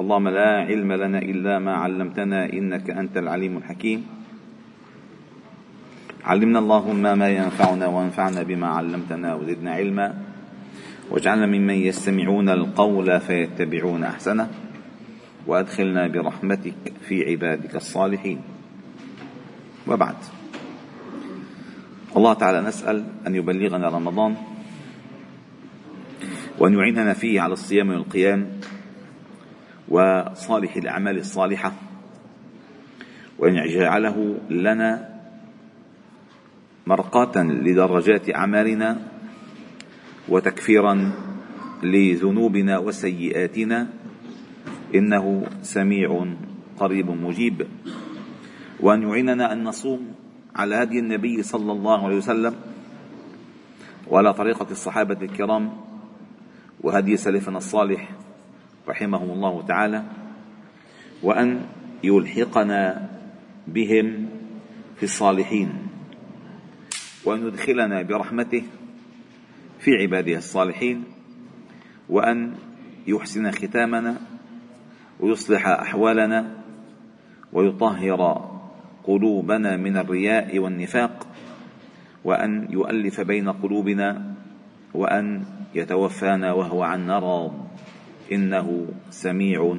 اللهم لا علم لنا إلا ما علمتنا إنك أنت العليم الحكيم. علمنا اللهم ما ينفعنا وانفعنا بما علمتنا وزدنا علما. واجعلنا ممن يستمعون القول فيتبعون أحسنه. وأدخلنا برحمتك في عبادك الصالحين. وبعد. الله تعالى نسأل أن يبلغنا رمضان. وأن يعيننا فيه على الصيام والقيام. وصالح الأعمال الصالحة. وإن يجعله لنا مرقاة لدرجات أعمالنا وتكفيرا لذنوبنا وسيئاتنا إنه سميع قريب مجيب. وأن يعيننا أن نصوم على هدي النبي صلى الله عليه وسلم وعلى طريقة الصحابة الكرام وهدي سلفنا الصالح رحمهم الله تعالى وأن يلحقنا بهم في الصالحين وأن يدخلنا برحمته في عباده الصالحين وأن يحسن ختامنا ويصلح أحوالنا ويطهر قلوبنا من الرياء والنفاق وأن يؤلف بين قلوبنا وأن يتوفانا وهو عنا راض. إنه سميع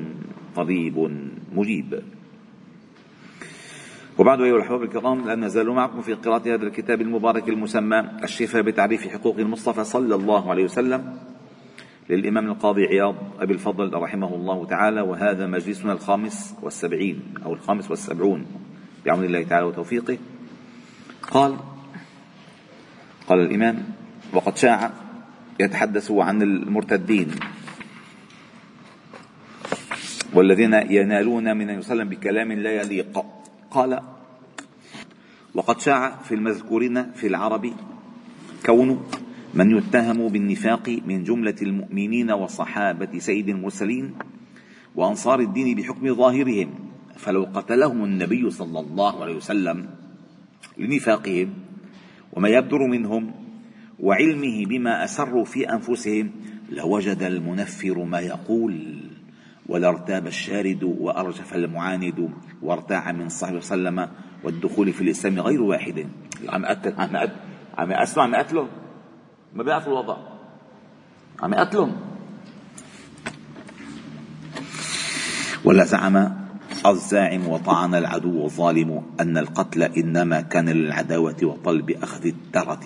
قريب مجيب. وبعد أيها الأحباب الكرام لا نزال معكم في قراءة هذا الكتاب المبارك المسمى الشفاء بتعريف حقوق المصطفى صلى الله عليه وسلم للإمام القاضي عياض أبي الفضل رحمه الله تعالى وهذا مجلسنا الخامس والسبعين أو الخامس والسبعون بعون الله تعالى وتوفيقه. قال قال الإمام وقد شاع يتحدث عن المرتدين والذين ينالون من وسلم بكلام لا يليق. قال وقد شاع في المذكورين في العرب كون من يتهم بالنفاق من جملة المؤمنين وصحابة سيد المرسلين وأنصار الدين بحكم ظاهرهم فلو قتلهم النبي صلى الله عليه وسلم لنفاقهم وما يبدر منهم وعلمه بما أسروا في أنفسهم لوجد المنفر ما يقول. ولارتاب الشارد وأرجف المعاند وارتاع من عليه وسلم والدخول في الإسلام غير واحد. عم أقتل عم عم أسمع عم أقتله. ما بيعرفوا الوضع. عم يقتلهم ولا زعم الزاعم وطعن العدو الظالم أن القتل إنما كان للعداوة وطلب أخذ الترة.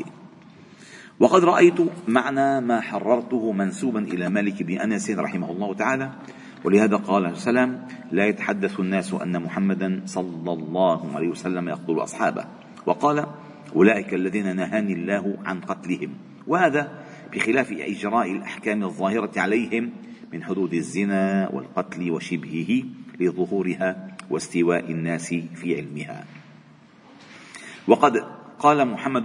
وقد رأيت معنى ما حررته منسوبا إلى مالك بن أنس رحمه الله تعالى. ولهذا قال السلام لا يتحدث الناس أن محمدا صلى الله عليه وسلم يقتل أصحابه. وقال أولئك الذين نهاني الله عن قتلهم. وهذا بخلاف إجراء الأحكام الظاهرة عليهم من حدود الزنا والقتل وشبهه لظهورها واستواء الناس في علمها. وقد قال محمد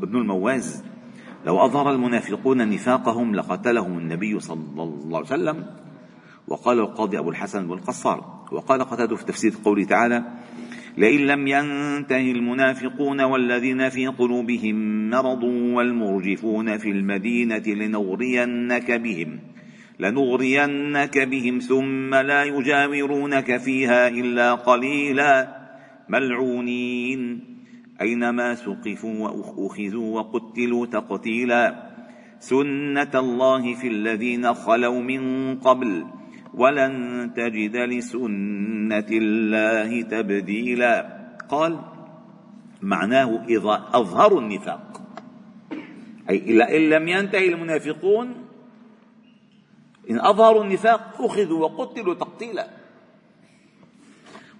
بن المواز لو أظهر المنافقون نفاقهم لقتلهم النبي صلى الله عليه وسلم وقال القاضي أبو الحسن بن القصار وقال قتاده في تفسير قوله تعالى لئن لم ينته المنافقون والذين في قلوبهم مرض والمرجفون في المدينة لنغرينك بهم لنغرينك بهم ثم لا يجاورونك فيها إلا قليلا ملعونين أينما سقفوا وأخذوا وقتلوا تقتيلا سنة الله في الذين خلوا من قبل ولن تجد لسنة الله تبديلا. قال معناه إذا أظهروا النفاق. أي إن لم ينتهي المنافقون إن أظهروا النفاق أخذوا وقتلوا تقتيلا.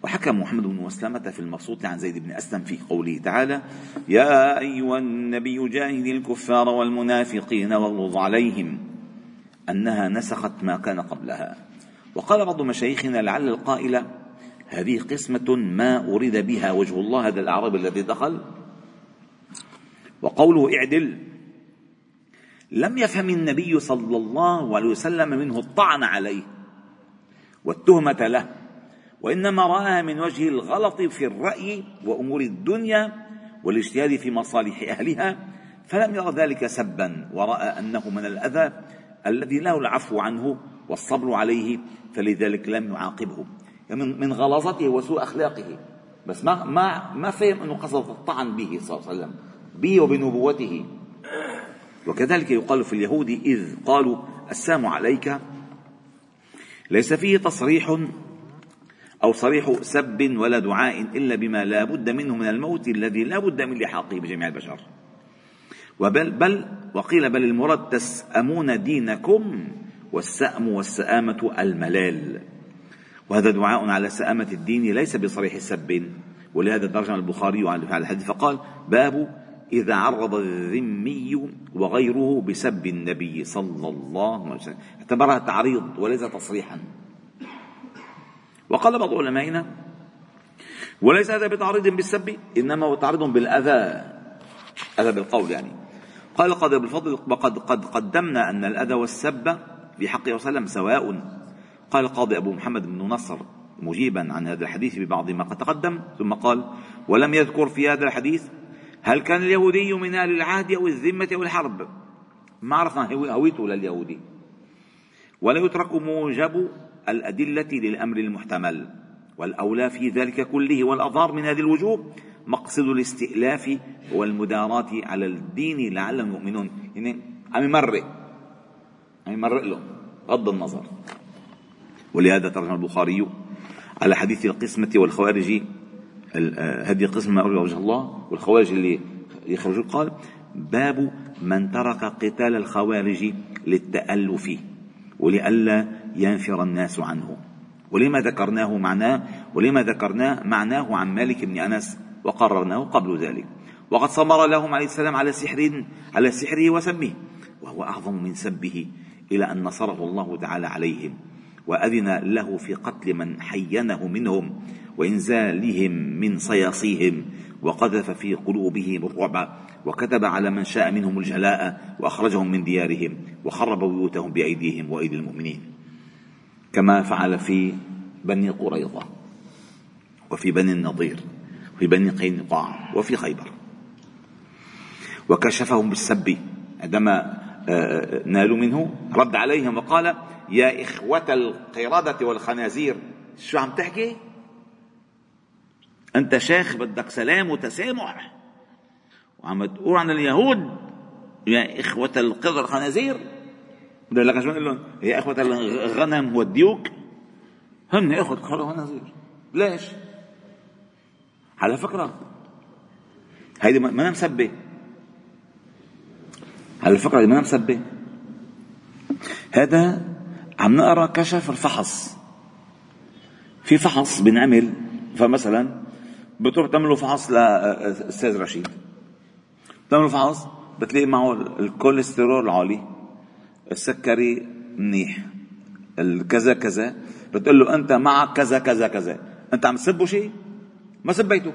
وحكى محمد بن مسلمة في المبسوط عن زيد بن أسلم في قوله تعالى يا أيها النبي جاهد الكفار والمنافقين واغلظ عليهم أنها نسخت ما كان قبلها. وقال بعض مشايخنا لعل القائل هذه قسمة ما أريد بها وجه الله هذا الأعرابي الذي دخل. وقوله اعدل لم يفهم النبي صلى الله عليه وسلم منه الطعن عليه والتهمة له وإنما رآها من وجه الغلط في الرأي وأمور الدنيا والاجتهاد في مصالح أهلها فلم ير ذلك سبا ورأى أنه من الأذى الذي له العفو عنه والصبر عليه فلذلك لم يعاقبه يعني من غلاظته وسوء أخلاقه. بس ما ما ما فهم أنه قصد الطعن به صلى الله عليه وسلم به وبنبوته. وكذلك يقال في اليهود إذ قالوا السلام عليك ليس فيه تصريح أو صريح سب ولا دعاء إلا بما لا بد منه من الموت الذي لا بد من لحاقه بجميع البشر. وبل بل وقيل بل المراد تسأمون دينكم والسأم والسآمة الملال. وهذا دعاء على سآمة الدين ليس بصريح سب ولهذا ترجم البخاري على الحديث فقال باب إذا عرض الذمي وغيره بسب النبي صلى الله عليه وسلم. اعتبرها تعريض وليس تصريحا. وقال بعض علمائنا وليس هذا بتعريض بالسب إنما هو تعريض بالأذى. أذى بالقول يعني. قال قد بالفضل وقد قد قدمنا أن الأذى والسب في حقه وسلم سواء. قال القاضي أبو محمد بن نصر مجيبا عن هذا الحديث ببعض ما قد تقدم ثم قال ولم يذكر في هذا الحديث هل كان اليهودي من أهل العهد أو الذمة أو الحرب؟ ما عرفنا هويته لليهودي ولا يترك موجب الأدلة للأمر المحتمل والأولى في ذلك كله والأضار من هذه الوجوه مقصد الاستئلاف والمداراة على الدين لعلهم يؤمنون يعني عم يمرق. عم يمرق لهم غض النظر. ولهذا ترجم البخاري على حديث القسمة والخوارج هذه القسمة أرجو وجه الله والخوارج اللي يخرجون قال باب من ترك قتال الخوارج للتألف ولئلا ينفر الناس عنه. ولما ذكرناه معناه ولما ذكرناه معناه عن مالك بن أنس وقررناه قبل ذلك. وقد صبر لهم عليه السلام على سحر على سحره وسمه وهو أعظم من سبه. إلى أن نصره الله تعالى عليهم وأذن له في قتل من حينه منهم وإنزالهم من صياصيهم وقذف في قلوبهم الرعب وكتب على من شاء منهم الجلاء وأخرجهم من ديارهم وخرب بيوتهم بأيديهم وأيدي المؤمنين. كما فعل في بني قريظة وفي بني النضير وفي بني قينقاع وفي خيبر. وكشفهم بالسب عندما نالوا منه رد عليهم وقال يا إخوة القردة والخنازير شو عم تحكي؟ أنت شيخ بدك سلام وتسامح. وعم تقول عن اليهود يا إخوة القردة والخنازير. لك شو لهم يا إخوة الغنم والديوك. هن إخوة القردة والخنازير. ليش؟ على فكرة هيدي ما مسبة. على فكرة هيدي ما مسبة هذا عم نقرأ كشف الفحص. في فحص بنعمل فمثلا بتروح تعملوا فحص لاستاذ رشيد. تعملوا فحص بتلاقي معه الكوليسترول عالي السكري منيح الكذا كذا. بتقول له أنت معك كذا كذا كذا. أنت عم تسبه شيء؟ ما سبيته.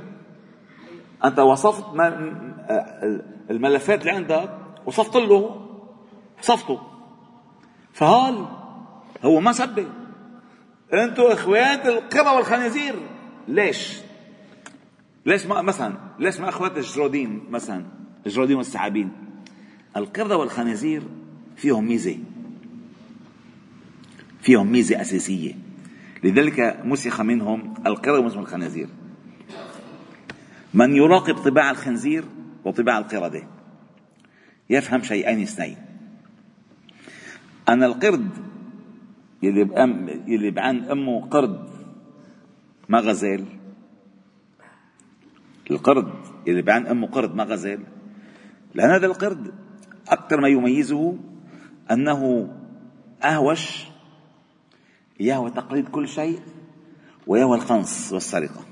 أنت وصفت الملفات اللي عندك وصفت له وصفته فهال هو ما سبه. أنتوا اخوات القرى والخنازير. ليش؟ ليش ما مثلا ليش ما اخوات الجرودين مثلا الجرودين والثعابين القردة والخنازير فيهم ميزة. فيهم ميزة أساسية. لذلك مسخ منهم القردة ومسخ الخنازير من يراقب طباع الخنزير وطباع القردة. يفهم شيئين اثنين. أن القرد يلي بأم يلي بعن أمه قرد ما غزال. القرد يلي بعن أمه قرد ما غزال. لأن هذا القرد أكثر ما يميزه أنه أهوش يهوى تقليد كل شيء ويهوى القنص والسرقة.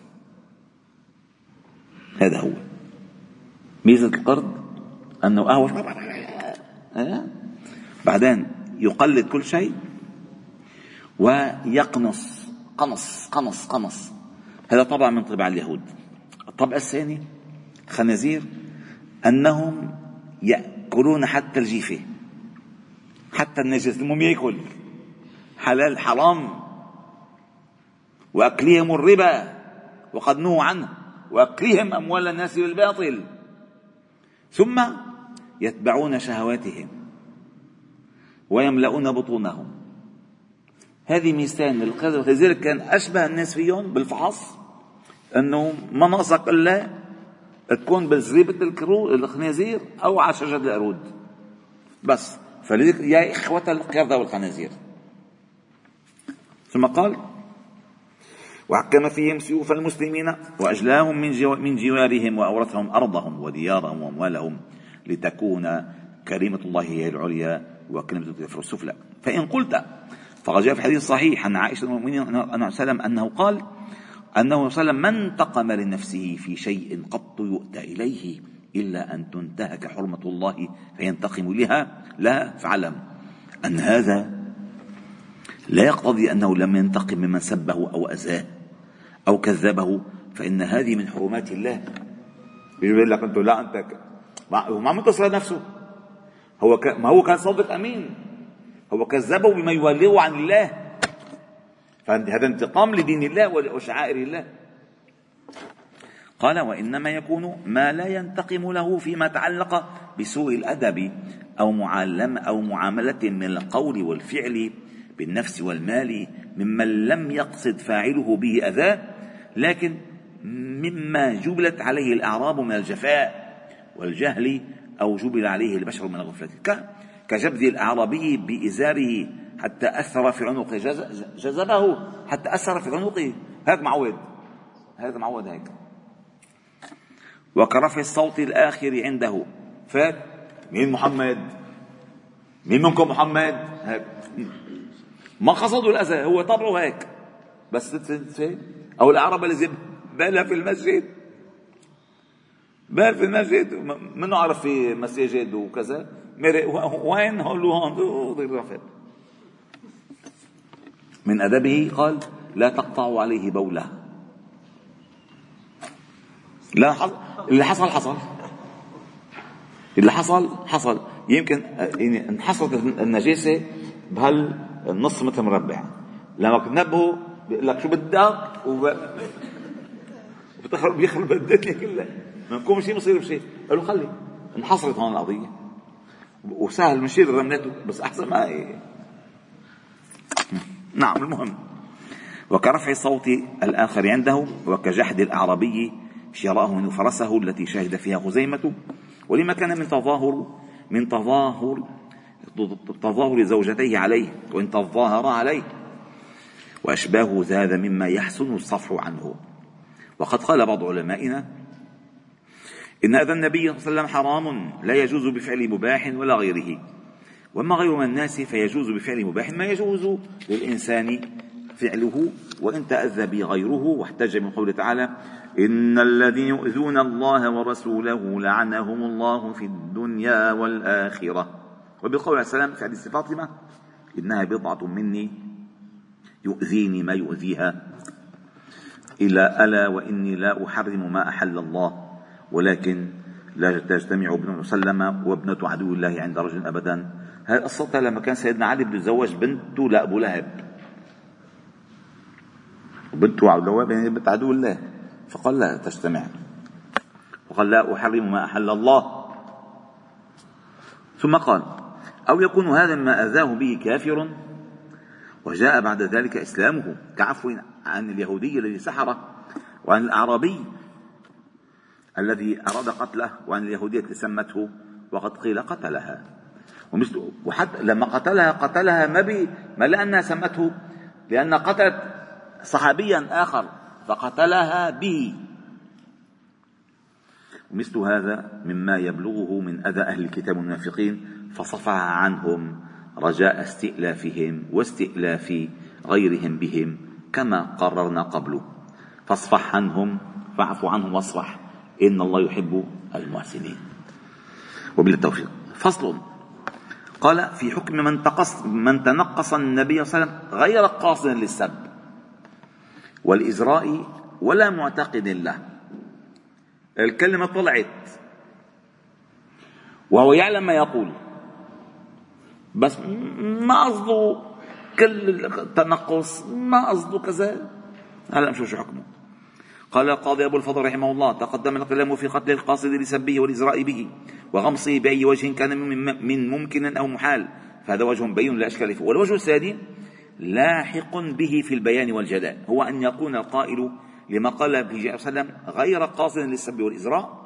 هذا هو. ميزة القرد أنه أهوش بعدين يقلد كل شيء ويقنص. قنص قنص قنص. هذا طبع من طباع اليهود. الطبع الثاني خنازير أنهم يأكلون حتى الجيفة. حتى النجس المهم يأكل. حلال حرام. وأكلهم الربا. وقد نهوا عنه. وأكلهم أموال الناس بالباطل. ثم يتبعون شهواتهم ويملؤون بطونهم. هذه ميزتين للقرد والخنزير كان أشبه الناس فيهم بالفحص أنه ما ناقصك إلا تكون بزريبة الخنازير أو على شجرة القرود بس. فلذلك يا إخوة القردة والخنازير. ثم قال وحكم فيهم سيوف المسلمين وأجلاهم من, من جوارهم وأورثهم أرضهم وديارهم وأموالهم. لتكون كلمة الله هي العليا وكلمة الكفر السفلى. فإن قلت فقد جاء في الحديث الصحيح عن عائشة المؤمنين أنه سلم أنه قال أنه صلى ما انتقم لنفسه في شيء قط يؤتى إليه إلا أن تنتهك حرمة الله فينتقم لها؟ لا فاعلم أن هذا لا يقتضي أنه لم ينتقم ممن سبه أو أذاه أو كذبه فإن هذه من حرمات الله. بيقول لك أنت لا أنت ما عم يتصل نفسه. هو ك... ما هو كان صادق أمين. هو كذبه بما يوليه عن الله. فهذا انتقام لدين الله وشعائر الله. قال وإنما يكون ما لا ينتقم له فيما تعلق بسوء الأدب أو معلم أو معاملة من القول والفعل بالنفس والمال ممن لم يقصد فاعله به أذاه لكن مما جبلت عليه الأعراب من الجفاء والجهل أو جبل عليه البشر من الغفلة. كجبذ الأعرابي بإزاره حتى أثر في عنقه جذبه حتى أثر في عنقه. هيك معود هذا معود هيك. وكرفع الصوت الآخر عنده. فات مين محمد؟ مين منكم محمد؟ هيك. ما قصدوا الأذى هو طبعه هيك. بس أو الأعراب اللي بالها في المسجد. بال المسجد عرف في مساجد وكذا؟ وين هون هون من أدبه قال لا تقطعوا عليه بوله. لا حصل اللي حصل حصل. اللي حصل حصل. يمكن يعني انحصرت النجاسة بهالنص متر مربع. لما تنبهوا بيقول لك شو بدك؟ وب... بيخرب الدنيا كلها. ما نكون شيء بصير بشيء قالوا خلي انحصرت هون القضية. وسهل نشيل الرملات بس أحسن ما نعم المهم. وكرفع صوت الآخر عنده وكجحد الأعرابي شراءه من فرسه التي شهد فيها خزيمة. ولما كان من تظاهر من تظاهر تظاهر زوجتيه عليه وإن تظاهر عليه. وأشباه هذا مما يحسن الصفح عنه. وقد قال بعض علمائنا إن أذى النبي صلى الله عليه وسلم حرام لا يجوز بفعل مباح ولا غيره. وأما غير من الناس فيجوز بفعل مباح ما يجوز للإنسان فعله وإن تأذى به غيره واحتج من قوله تعالى إن الذين يؤذون الله ورسوله لعنهم الله في الدنيا والآخرة. وبقول عليه السلام في حديث فاطمة إنها بضعة مني يؤذيني ما يؤذيها إلى ألا وإني لا أحرم ما أحل الله. ولكن لا تجتمع ابن مسلم وابنة عدو الله عند رجل أبدا. هذه قصتها لما كان سيدنا علي بده يتزوج بنته لأبو لهب؟ وبنته عبد الله بنت عدو الله. فقال لا تجتمع. وقال لا أحرم ما أحل الله. ثم قال أو يكون هذا ما أذاه به كافر؟ وجاء بعد ذلك إسلامه كعفو عن اليهودي الذي سحره وعن الأعرابي الذي أراد قتله وعن اليهودية سمته وقد قيل قتلها. ومثل وحتى لما قتلها قتلها ما بي ما لأنها سمته لأن قتلت صحابيا آخر فقتلها به. ومثل هذا مما يبلغه من أذى أهل الكتاب المنافقين فصفح عنهم رجاء استئلافهم واستئلاف غيرهم بهم كما قررنا قبل فاصفح عنهم فاعف عنهم واصفح. إن الله يحب المحسنين. وبالتوفيق فصل. قال في حكم من تقص من تنقص النبي صلى الله عليه وسلم غير قاصد للسب والإزراء ولا معتقد له. الكلمة طلعت. وهو يعلم ما يقول. بس ما قصده كل التنقص ما قصده كذا. هلا نشوف شو حكمه. قال القاضي أبو الفضل رحمه الله تقدم الكلام في قتل القاصد لسبه والإزراء به وغمصه بأي وجه كان من ممكن أو محال فهذا وجه بين لا أشكال فيه. والوجه الثاني لاحق به في البيان والجلاء هو أن يكون القائل لما قال به عليه وسلم غير قاصد للسب والإزراء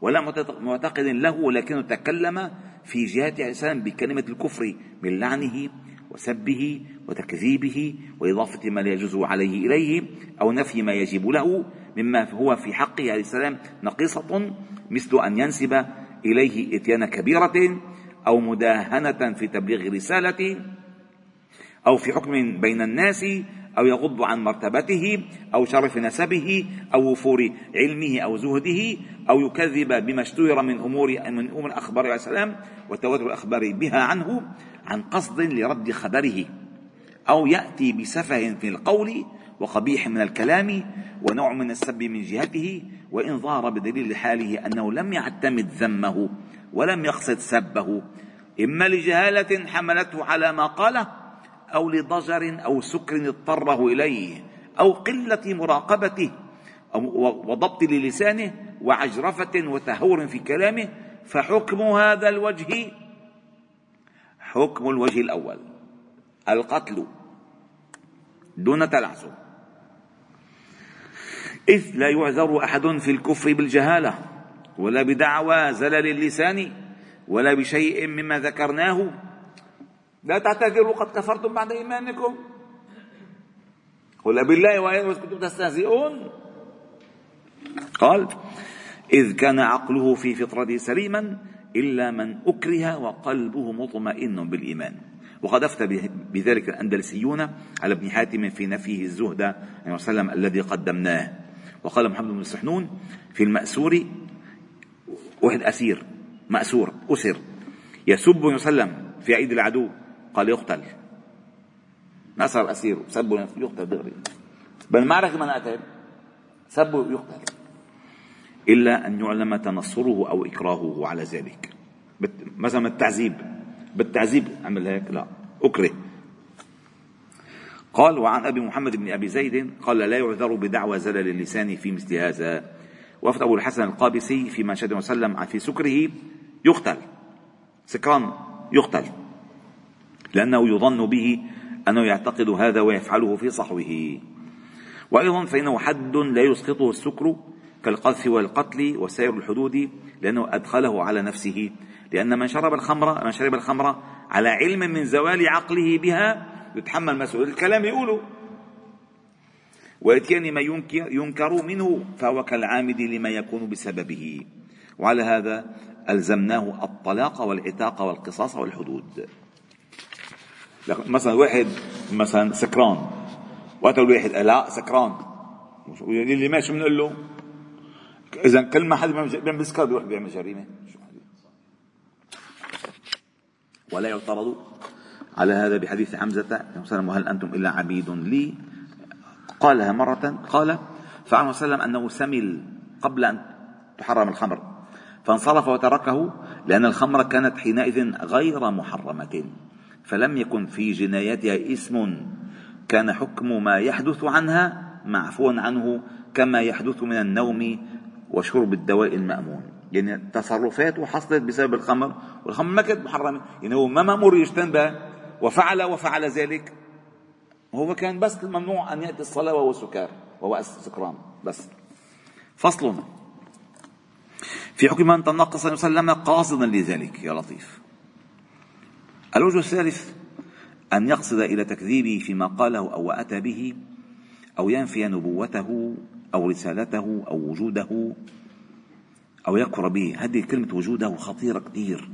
ولا معتقد له ولكنه تكلم في جهة عليه بكلمة الكفر من لعنه وسبه وتكذيبه وإضافة ما لا يجوز عليه إليه أو نفي ما يجب له مما هو في حقه عليه السلام نقيصة مثل أن ينسب إليه إتيان كبيرة أو مداهنة في تبليغ رسالة أو في حكم بين الناس أو يغض عن مرتبته أو شرف نسبه أو وفور علمه أو زهده أو يكذب بما اشتهر من أمور من أمور الأخبار عليه السلام وتواتر الأخبار بها عنه عن قصد لرد خبره أو يأتي بسفه في القول وقبيح من الكلام ونوع من السب من جهته وإن ظهر بدليل حاله أنه لم يعتمد ذمه ولم يقصد سبه إما لجهالة حملته على ما قاله أو لضجر أو سكر اضطره إليه أو قلة مراقبته وضبط للسانه وعجرفة وتهور في كلامه فحكم هذا الوجه حكم الوجه الأول القتل دون تلعثم إذ لا يعذر أحد في الكفر بالجهالة ولا بدعوى زلل اللسان ولا بشيء مما ذكرناه لا تعتذروا قد كفرتم بعد إيمانكم. قل بالله وآياته كنتم تستهزئون. قال إذ كان عقله في فطرته سليما إلا من أكره وقلبه مطمئن بالإيمان. وقد أفتى بذلك الأندلسيون على ابن حاتم في نفيه الزهد عليه وسلم الذي قدمناه. وقال محمد بن السحنون في المأسور واحد أسير مأسور أسر يسب وسلم في عيد العدو. قال يقتل. ما صار أسير سبه يقتل دغري. بالمعركة من قتل سبه يقتل. إلا أن يعلم تنصره أو إكراهه على ذلك. مثلا التعذيب. بالتعذيب. عمل هيك لا. أكره. قال وعن أبي محمد بن أبي زيد قال لا يعذر بدعوى زلل اللسان في مثل هذا. وفد أبو الحسن القابسي فيما شهد وسلم في سكره يقتل. سكران يقتل. لأنه يظن به أنه يعتقد هذا ويفعله في صحوه. وأيضا فإنه حد لا يسقطه السكر كالقذف والقتل وسائر الحدود لأنه أدخله على نفسه. لأن من شرب الخمر من شرب الخمر على علم من زوال عقله بها يتحمل مسؤولية. الكلام يقوله. وإتيان ما ينكر, منه فهو كالعامد لما يكون بسببه. وعلى هذا ألزمناه الطلاق والعتاق والقصاص والحدود. مثلا واحد مثلا سكران. وقت الواحد لا سكران. اللي ماشي بنقول له إذا كل ما حد بيعمل بسكر بيروح بيعمل جريمة. ولا يعترض على هذا بحديث حمزة وسلم وهل أنتم إلا عبيد لي؟ قالها مرة قال فعن وسلم أنه سمل قبل أن تحرم الخمر. فانصرف وتركه لأن الخمر كانت حينئذ غير محرمة. فلم يكن في جنايتها اسم. كان حكم ما يحدث عنها معفوا عنه كما يحدث من النوم وشرب الدواء المأمون. يعني تصرفاته حصلت بسبب الخمر والخمر ما كانت محرمة. يعني هو ما مأمور يجتنبها وفعل وفعل ذلك. هو كان بس ممنوع أن يأتي الصلاة وهو سكار وهو سكران بس. فصل. في حكم من تنقص صلى الله عليه وسلم قاصدا لذلك يا لطيف. الوجه الثالث أن يقصد إلى تكذيبه فيما قاله أو أتى به أو ينفي نبوته أو رسالته أو وجوده أو يكفر به. هذه كلمة وجوده خطيرة كثير.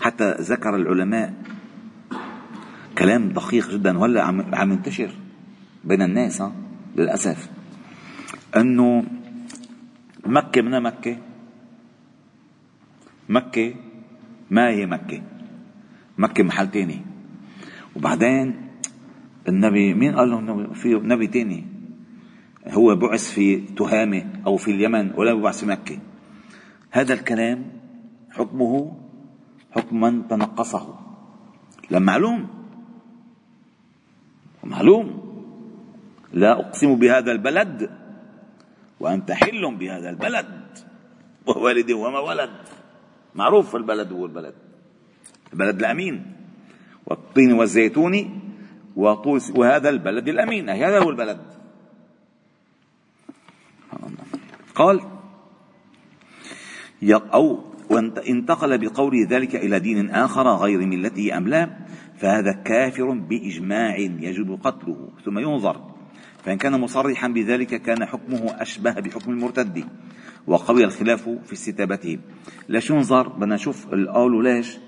حتى ذكر العلماء كلام دقيق جدا وهلا عم ينتشر بين الناس ها للأسف. أنه مكة من مكة؟ مكة؟ ما هي مكة؟ مكة محل تاني. وبعدين النبي مين قال له في نبي تاني؟ هو بعث في تهامة أو في اليمن ولا بعث في مكة. هذا الكلام حكمه حكم من تنقصه. لما معلوم. معلوم. لا أقسم بهذا البلد وأنت حل بهذا البلد. ووالد وما ولد. معروف البلد هو البلد. البلد الأمين والطين والزيتون وهذا البلد الأمين. هذا هو البلد. قال أو انتقل بقول ذلك إلى دين آخر غير ملته أم لا فهذا كافر بإجماع يجب قتله. ثم ينظر فإن كان مصرحا بذلك كان حكمه أشبه بحكم المرتد وقوي الخلاف في استتابته. ليش ينظر؟ بدنا نشوف القول ليش؟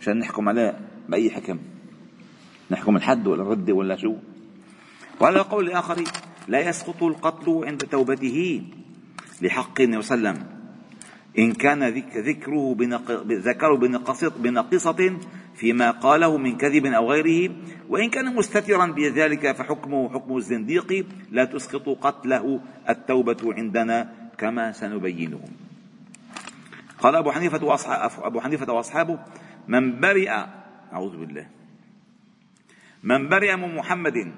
مشان نحكم عليه بأي حكم. نحكم الحد ولا الرد ولا شو. وعلى قول الآخر لا يسقط القتل عند توبته لحق النبي صلى الله عليه وسلم. إن كان ذكره ذكره بنقصة فيما قاله من كذب أو غيره. وإن كان مستترا بذلك فحكمه حكم الزنديق لا تسقط قتله التوبة عندنا كما سنبينه. قال أبو حنيفة وأصحاب أبو حنيفة وأصحابه من برئ أعوذ بالله من برئ من محمد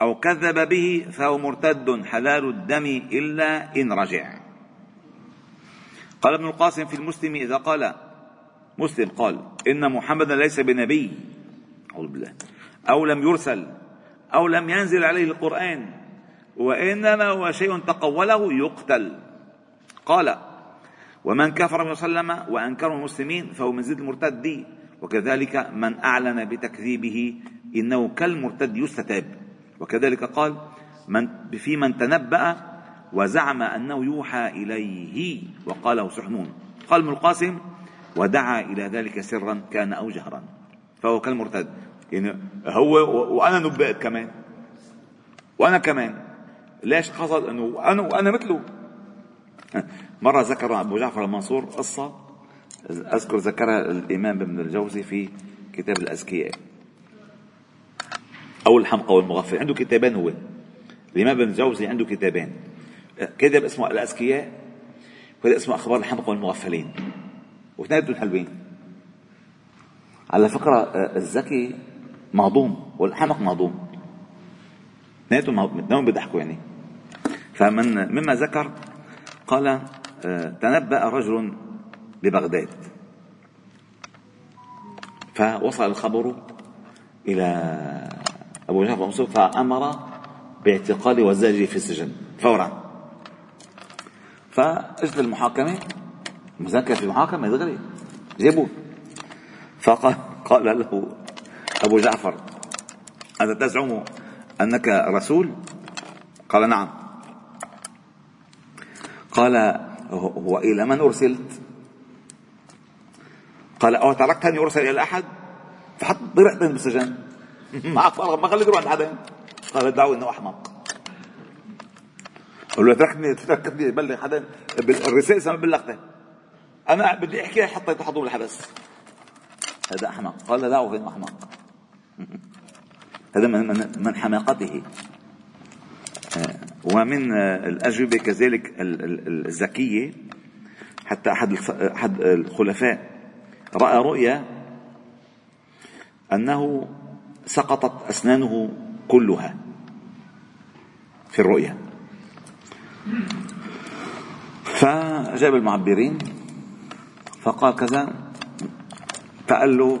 أو كذب به فهو مرتد حلال الدم إلا إن رجع. قال ابن القاسم في المسلم إذا قال مسلم قال إن محمدا ليس بنبي أعوذ بالله أو لم يرسل أو لم ينزل عليه القرآن وإنما هو شيء تقوله يقتل. قال ومن كفر وسلم وأنكره المسلمين فهو من زيد المرتد. وكذلك من أعلن بتكذيبه إنه كالمرتد يستتاب. وكذلك قال من في من تنبأ وزعم أنه يوحى إليه وقاله سحنون قال ابن القاسم ودعا إلى ذلك سرا كان أو جهرا. فهو كالمرتد. يعني هو وأنا نبأت كمان. وأنا كمان. ليش قصد أنه أنا وأنا مثله. مرة ذكر أبو جعفر المنصور قصة أذكر ذكرها الإمام ابن الجوزي في كتاب الأزكياء أو الحمقى والمغفل عنده كتابين هو. الإمام ابن الجوزي عنده كتابين كتاب اسمه الأزكياء وكتاب اسمه أخبار الحمقى والمغفلين. وإثنيناتهم حلوين. على فكرة آه، الذكي مهضوم والحمق مهضوم إثنيناتهم بيضحكوا يعني. فمن مما ذكر قال آه، تنبأ رجل ببغداد. فوصل الخبر إلى أبو جعفر المنصور فأمر باعتقال وزاجه في السجن فورا. فاجت المحاكمة مذكر في المحاكمة دغري جابوه فقال قال له أبو جعفر أنت تزعم أنك رسول؟ قال نعم. قال هو إلى من أرسلت؟ قال أو تركتني أرسل إلى أحد؟ فحط ضرعتين بالسجن ما فرغ ما خليته يروح عند حدا. قال دعوة إنه أحمق. قال له تركني تركني بلغ حدا؟ الرسالة ما بلغته أنا بدي أحكي حتى تحطه بالحبس هذا أحمق. قال دعوة انه أحمق. هذا من, من, حماقته. ومن الأجوبة كذلك الذكية حتى أحد أحد الخلفاء رأى رؤيا أنه سقطت أسنانه كلها في الرؤيا. فجاب المعبرين فقال كذا فقال له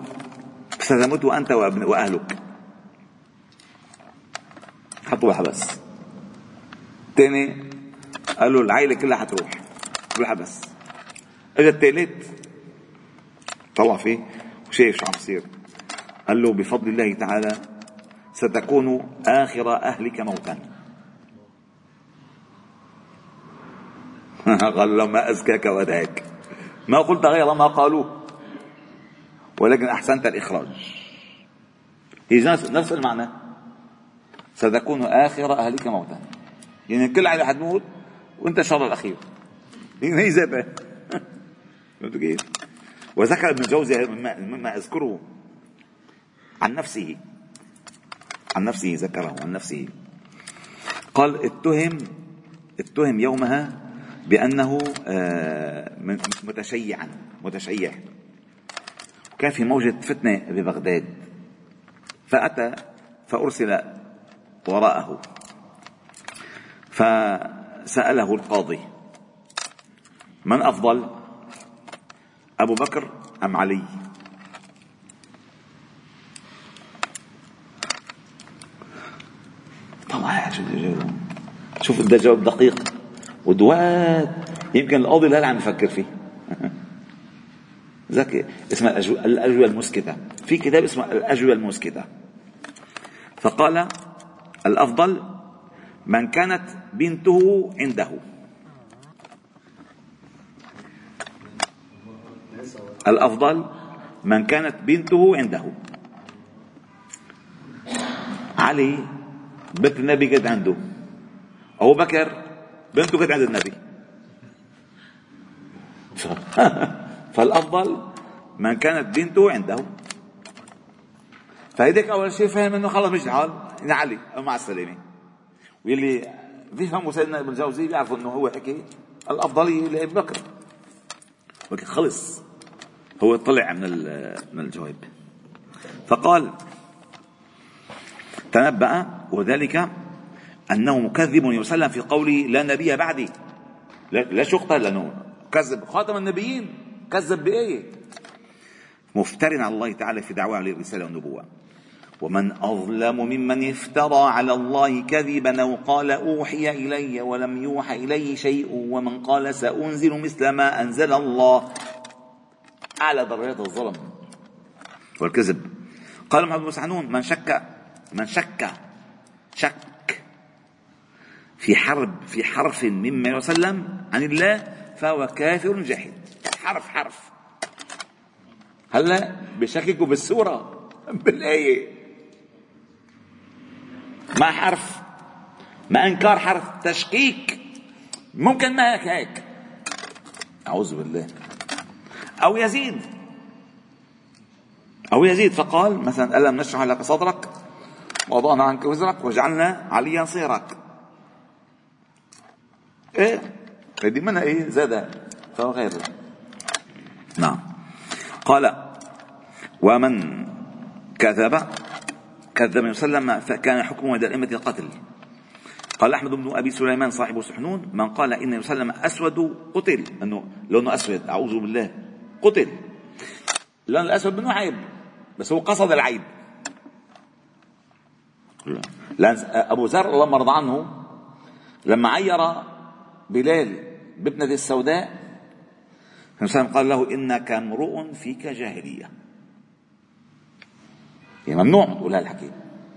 ستموت أنت وأهلك. حطوا بالحبس الثاني قال له العائلة كلها حتروح بالحبس اجى الثالث طلع فيه وشايف شو عم يصير قال له بفضل الله تعالى ستكون آخر أهلك موتا. قال له ما أزكاك وداك ما قلت غير ما قالوه ولكن أحسنت الإخراج. هي نفس المعنى. ستكون آخر أهلك موتا. يعني كل عائلة حتموت وأنت إن شاء الله الأخير. هي ذاتها فهمتوا كيف؟ وذكر ابن الجوزي مما أذكره عن نفسه. عن نفسه ذكره عن نفسه. قال اتهم اتهم يومها بأنه آه، متشيعا متشيع. كان في موجة فتنة ببغداد فأتى فأرسل وراءه. فسأله القاضي من أفضل أبو بكر أم علي؟ طبعا شوف ده جواب دقيق ودوات. يمكن القاضي لا عم يفكر فيه. ذكي اسمه الأجوبة المسكتة. في كتاب اسمه الأجوبة المسكتة. فقال الأفضل من كانت بنته عنده. الأفضل من كانت بنته عنده. علي بنت النبي كانت عنده. أبو بكر بنته كانت عند النبي. فالأفضل من كانت بنته عنده. فهيديك أول شيء فهم إنه خلص مش حال. إن علي مع السلامة. واللي بيفهموا سيدنا ابن الجوزي بيعرفوا إنه هو حكي الأفضلية لأبي بكر. ولكن خلص. هو طلع من من الجواب. فقال تنبأ وذلك أنه مكذب يسلم في قوله لا نبي بعدي. لا يقتل لأنه كذب. خاتم النبيين كذب بآية مفتر على الله تعالى في دعواه للرسالة والنبوة. ومن أظلم ممن افترى على الله كذبا أو قال أوحي إلي ولم يوحى إليه شيء ومن قال سأنزل مثل ما أنزل الله. أعلى درجات الظلم والكذب. قال محمد بن سعنون من شك من شك شك في حرب في حرف مما يسلم عن الله فهو كافر جاحد. حرف حرف. هلا بشككوا بالسورة. بالآية؟ ما حرف ما إنكار حرف تشكيك ممكن ما هيك هيك. أعوذ بالله. أو يزيد. أو يزيد فقال مثلا ألم نشرح لك صدرك؟ ووضعنا عنك وزرك وجعلنا عليا صيرك. إيه؟ هذه منها إيه؟ زاد فهو غير. نعم. قال ومن كذب كذب النبي صلى الله عليه وسلم فكان حكمه دائمة القتل. قال أحمد بن أبي سليمان صاحب سحنون من قال إن النبي صلى الله عليه وسلم أسود قتل. إنه لونه أسود أعوذ بالله قتل. اللون الأسود منه عيب بس هو قصد العيب. لأن أبو ذر الله مرضى عنه لما عير بلال بابنة السوداء قال له إنك امرؤ فيك جاهلية. يعني ممنوع تقول هالحكي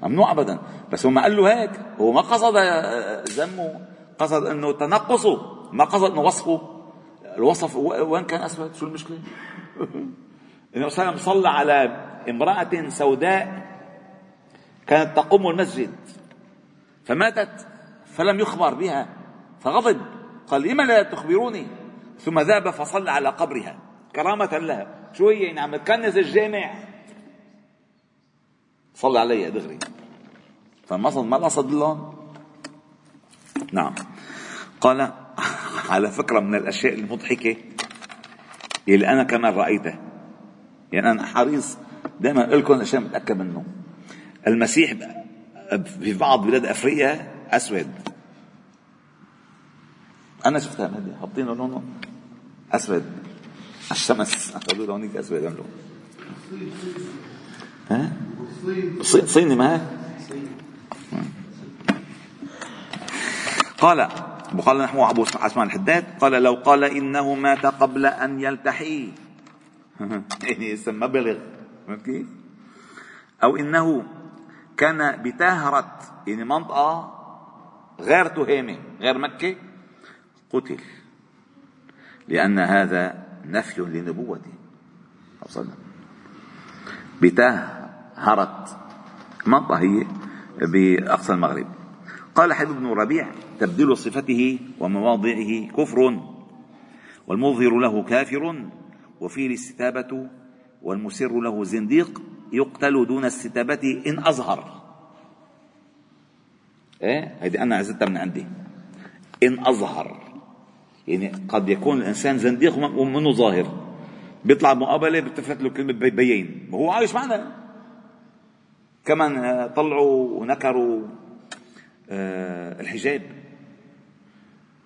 ممنوع ابدا. بس هو ما قال له هيك هو ما قصد ذمه قصد إنه تنقصه ما قصد إنه وصفه. الوصف وين كان أسود؟ شو المشكلة؟ النبي صلى صلى على امرأة سوداء كانت تقوم المسجد. فماتت فلم يخبر بها فغضب. قال لما لا تخبروني؟ ثم ذهب فصلى على قبرها كرامة لها. شو هي؟ يعني عم تكنز الجامع. صلى علي دغري. فالمقصد ما القصد اللون نعم. قال على فكرة من الأشياء المضحكة اللي أنا كمان رأيتها. يعني أنا حريص دائما أقول لكم أشياء متأكد منه. المسيح في بعض بلاد أفريقيا أسود. أنا شفتها هذه. حاطين لونه أسود. الشمس. له هونيك أسود عملوا ها؟ صيني. ما قال وقال نحو أبو عثمان الحداد قال لو قال إنه مات قبل أن يلتحي. يعني ما بلغ. كيف؟ أو إنه كان بتاهرة يعني منطقة غير تهامة غير مكة قتل. لأن هذا نفي لنبوته صلى بتاهرت منطقة هي بأقصى المغرب. قال حبيب بن ربيع تبديل صفته ومواضعه كفر والمظهر له كافر وفيه الاستتابة والمسر له زنديق يقتل دون استتابة إن أظهر. إيه؟ هذه أنا عزتها من عندي. إن أظهر. يعني قد يكون الإنسان زنديق ومنه ظاهر. بيطلع مقابلة بتفت له كلمة بيين. وهو عايش معنا كمان آه، طلعوا ونكروا آه، الحجاب.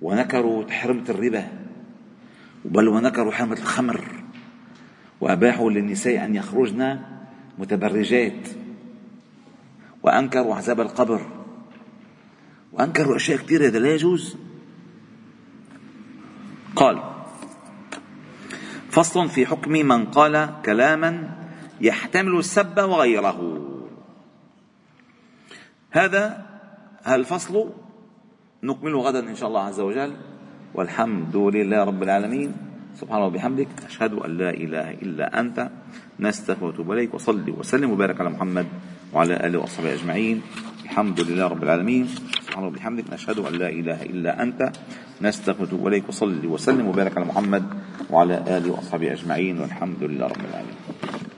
ونكروا حرمة الربا. بل ونكروا حرمة الخمر. وأباحوا للنساء أن يخرجن متبرجات. وأنكروا عذاب القبر. وأنكروا أشياء كثيرة هذا لا يجوز. قال فصل في حكم من قال كلاما يحتمل السب وغيره. هذا الفصل نكمله غدا إن شاء الله عز وجل. والحمد لله رب العالمين. سبحانه وبحمدك. أشهد أن لا إله إلا أنت. نستغفرك ونتوب إليك. وصلي وسلم وبارك على محمد وعلى آله وصحبه أجمعين. الحمد لله رب العالمين. سبحانه وبحمدك نشهد أن لا إله إلا أنت. نستغفرك إليك وصلي وسلم وبارك على محمد وعلى آله وأصحابه أجمعين والحمد لله رب العالمين.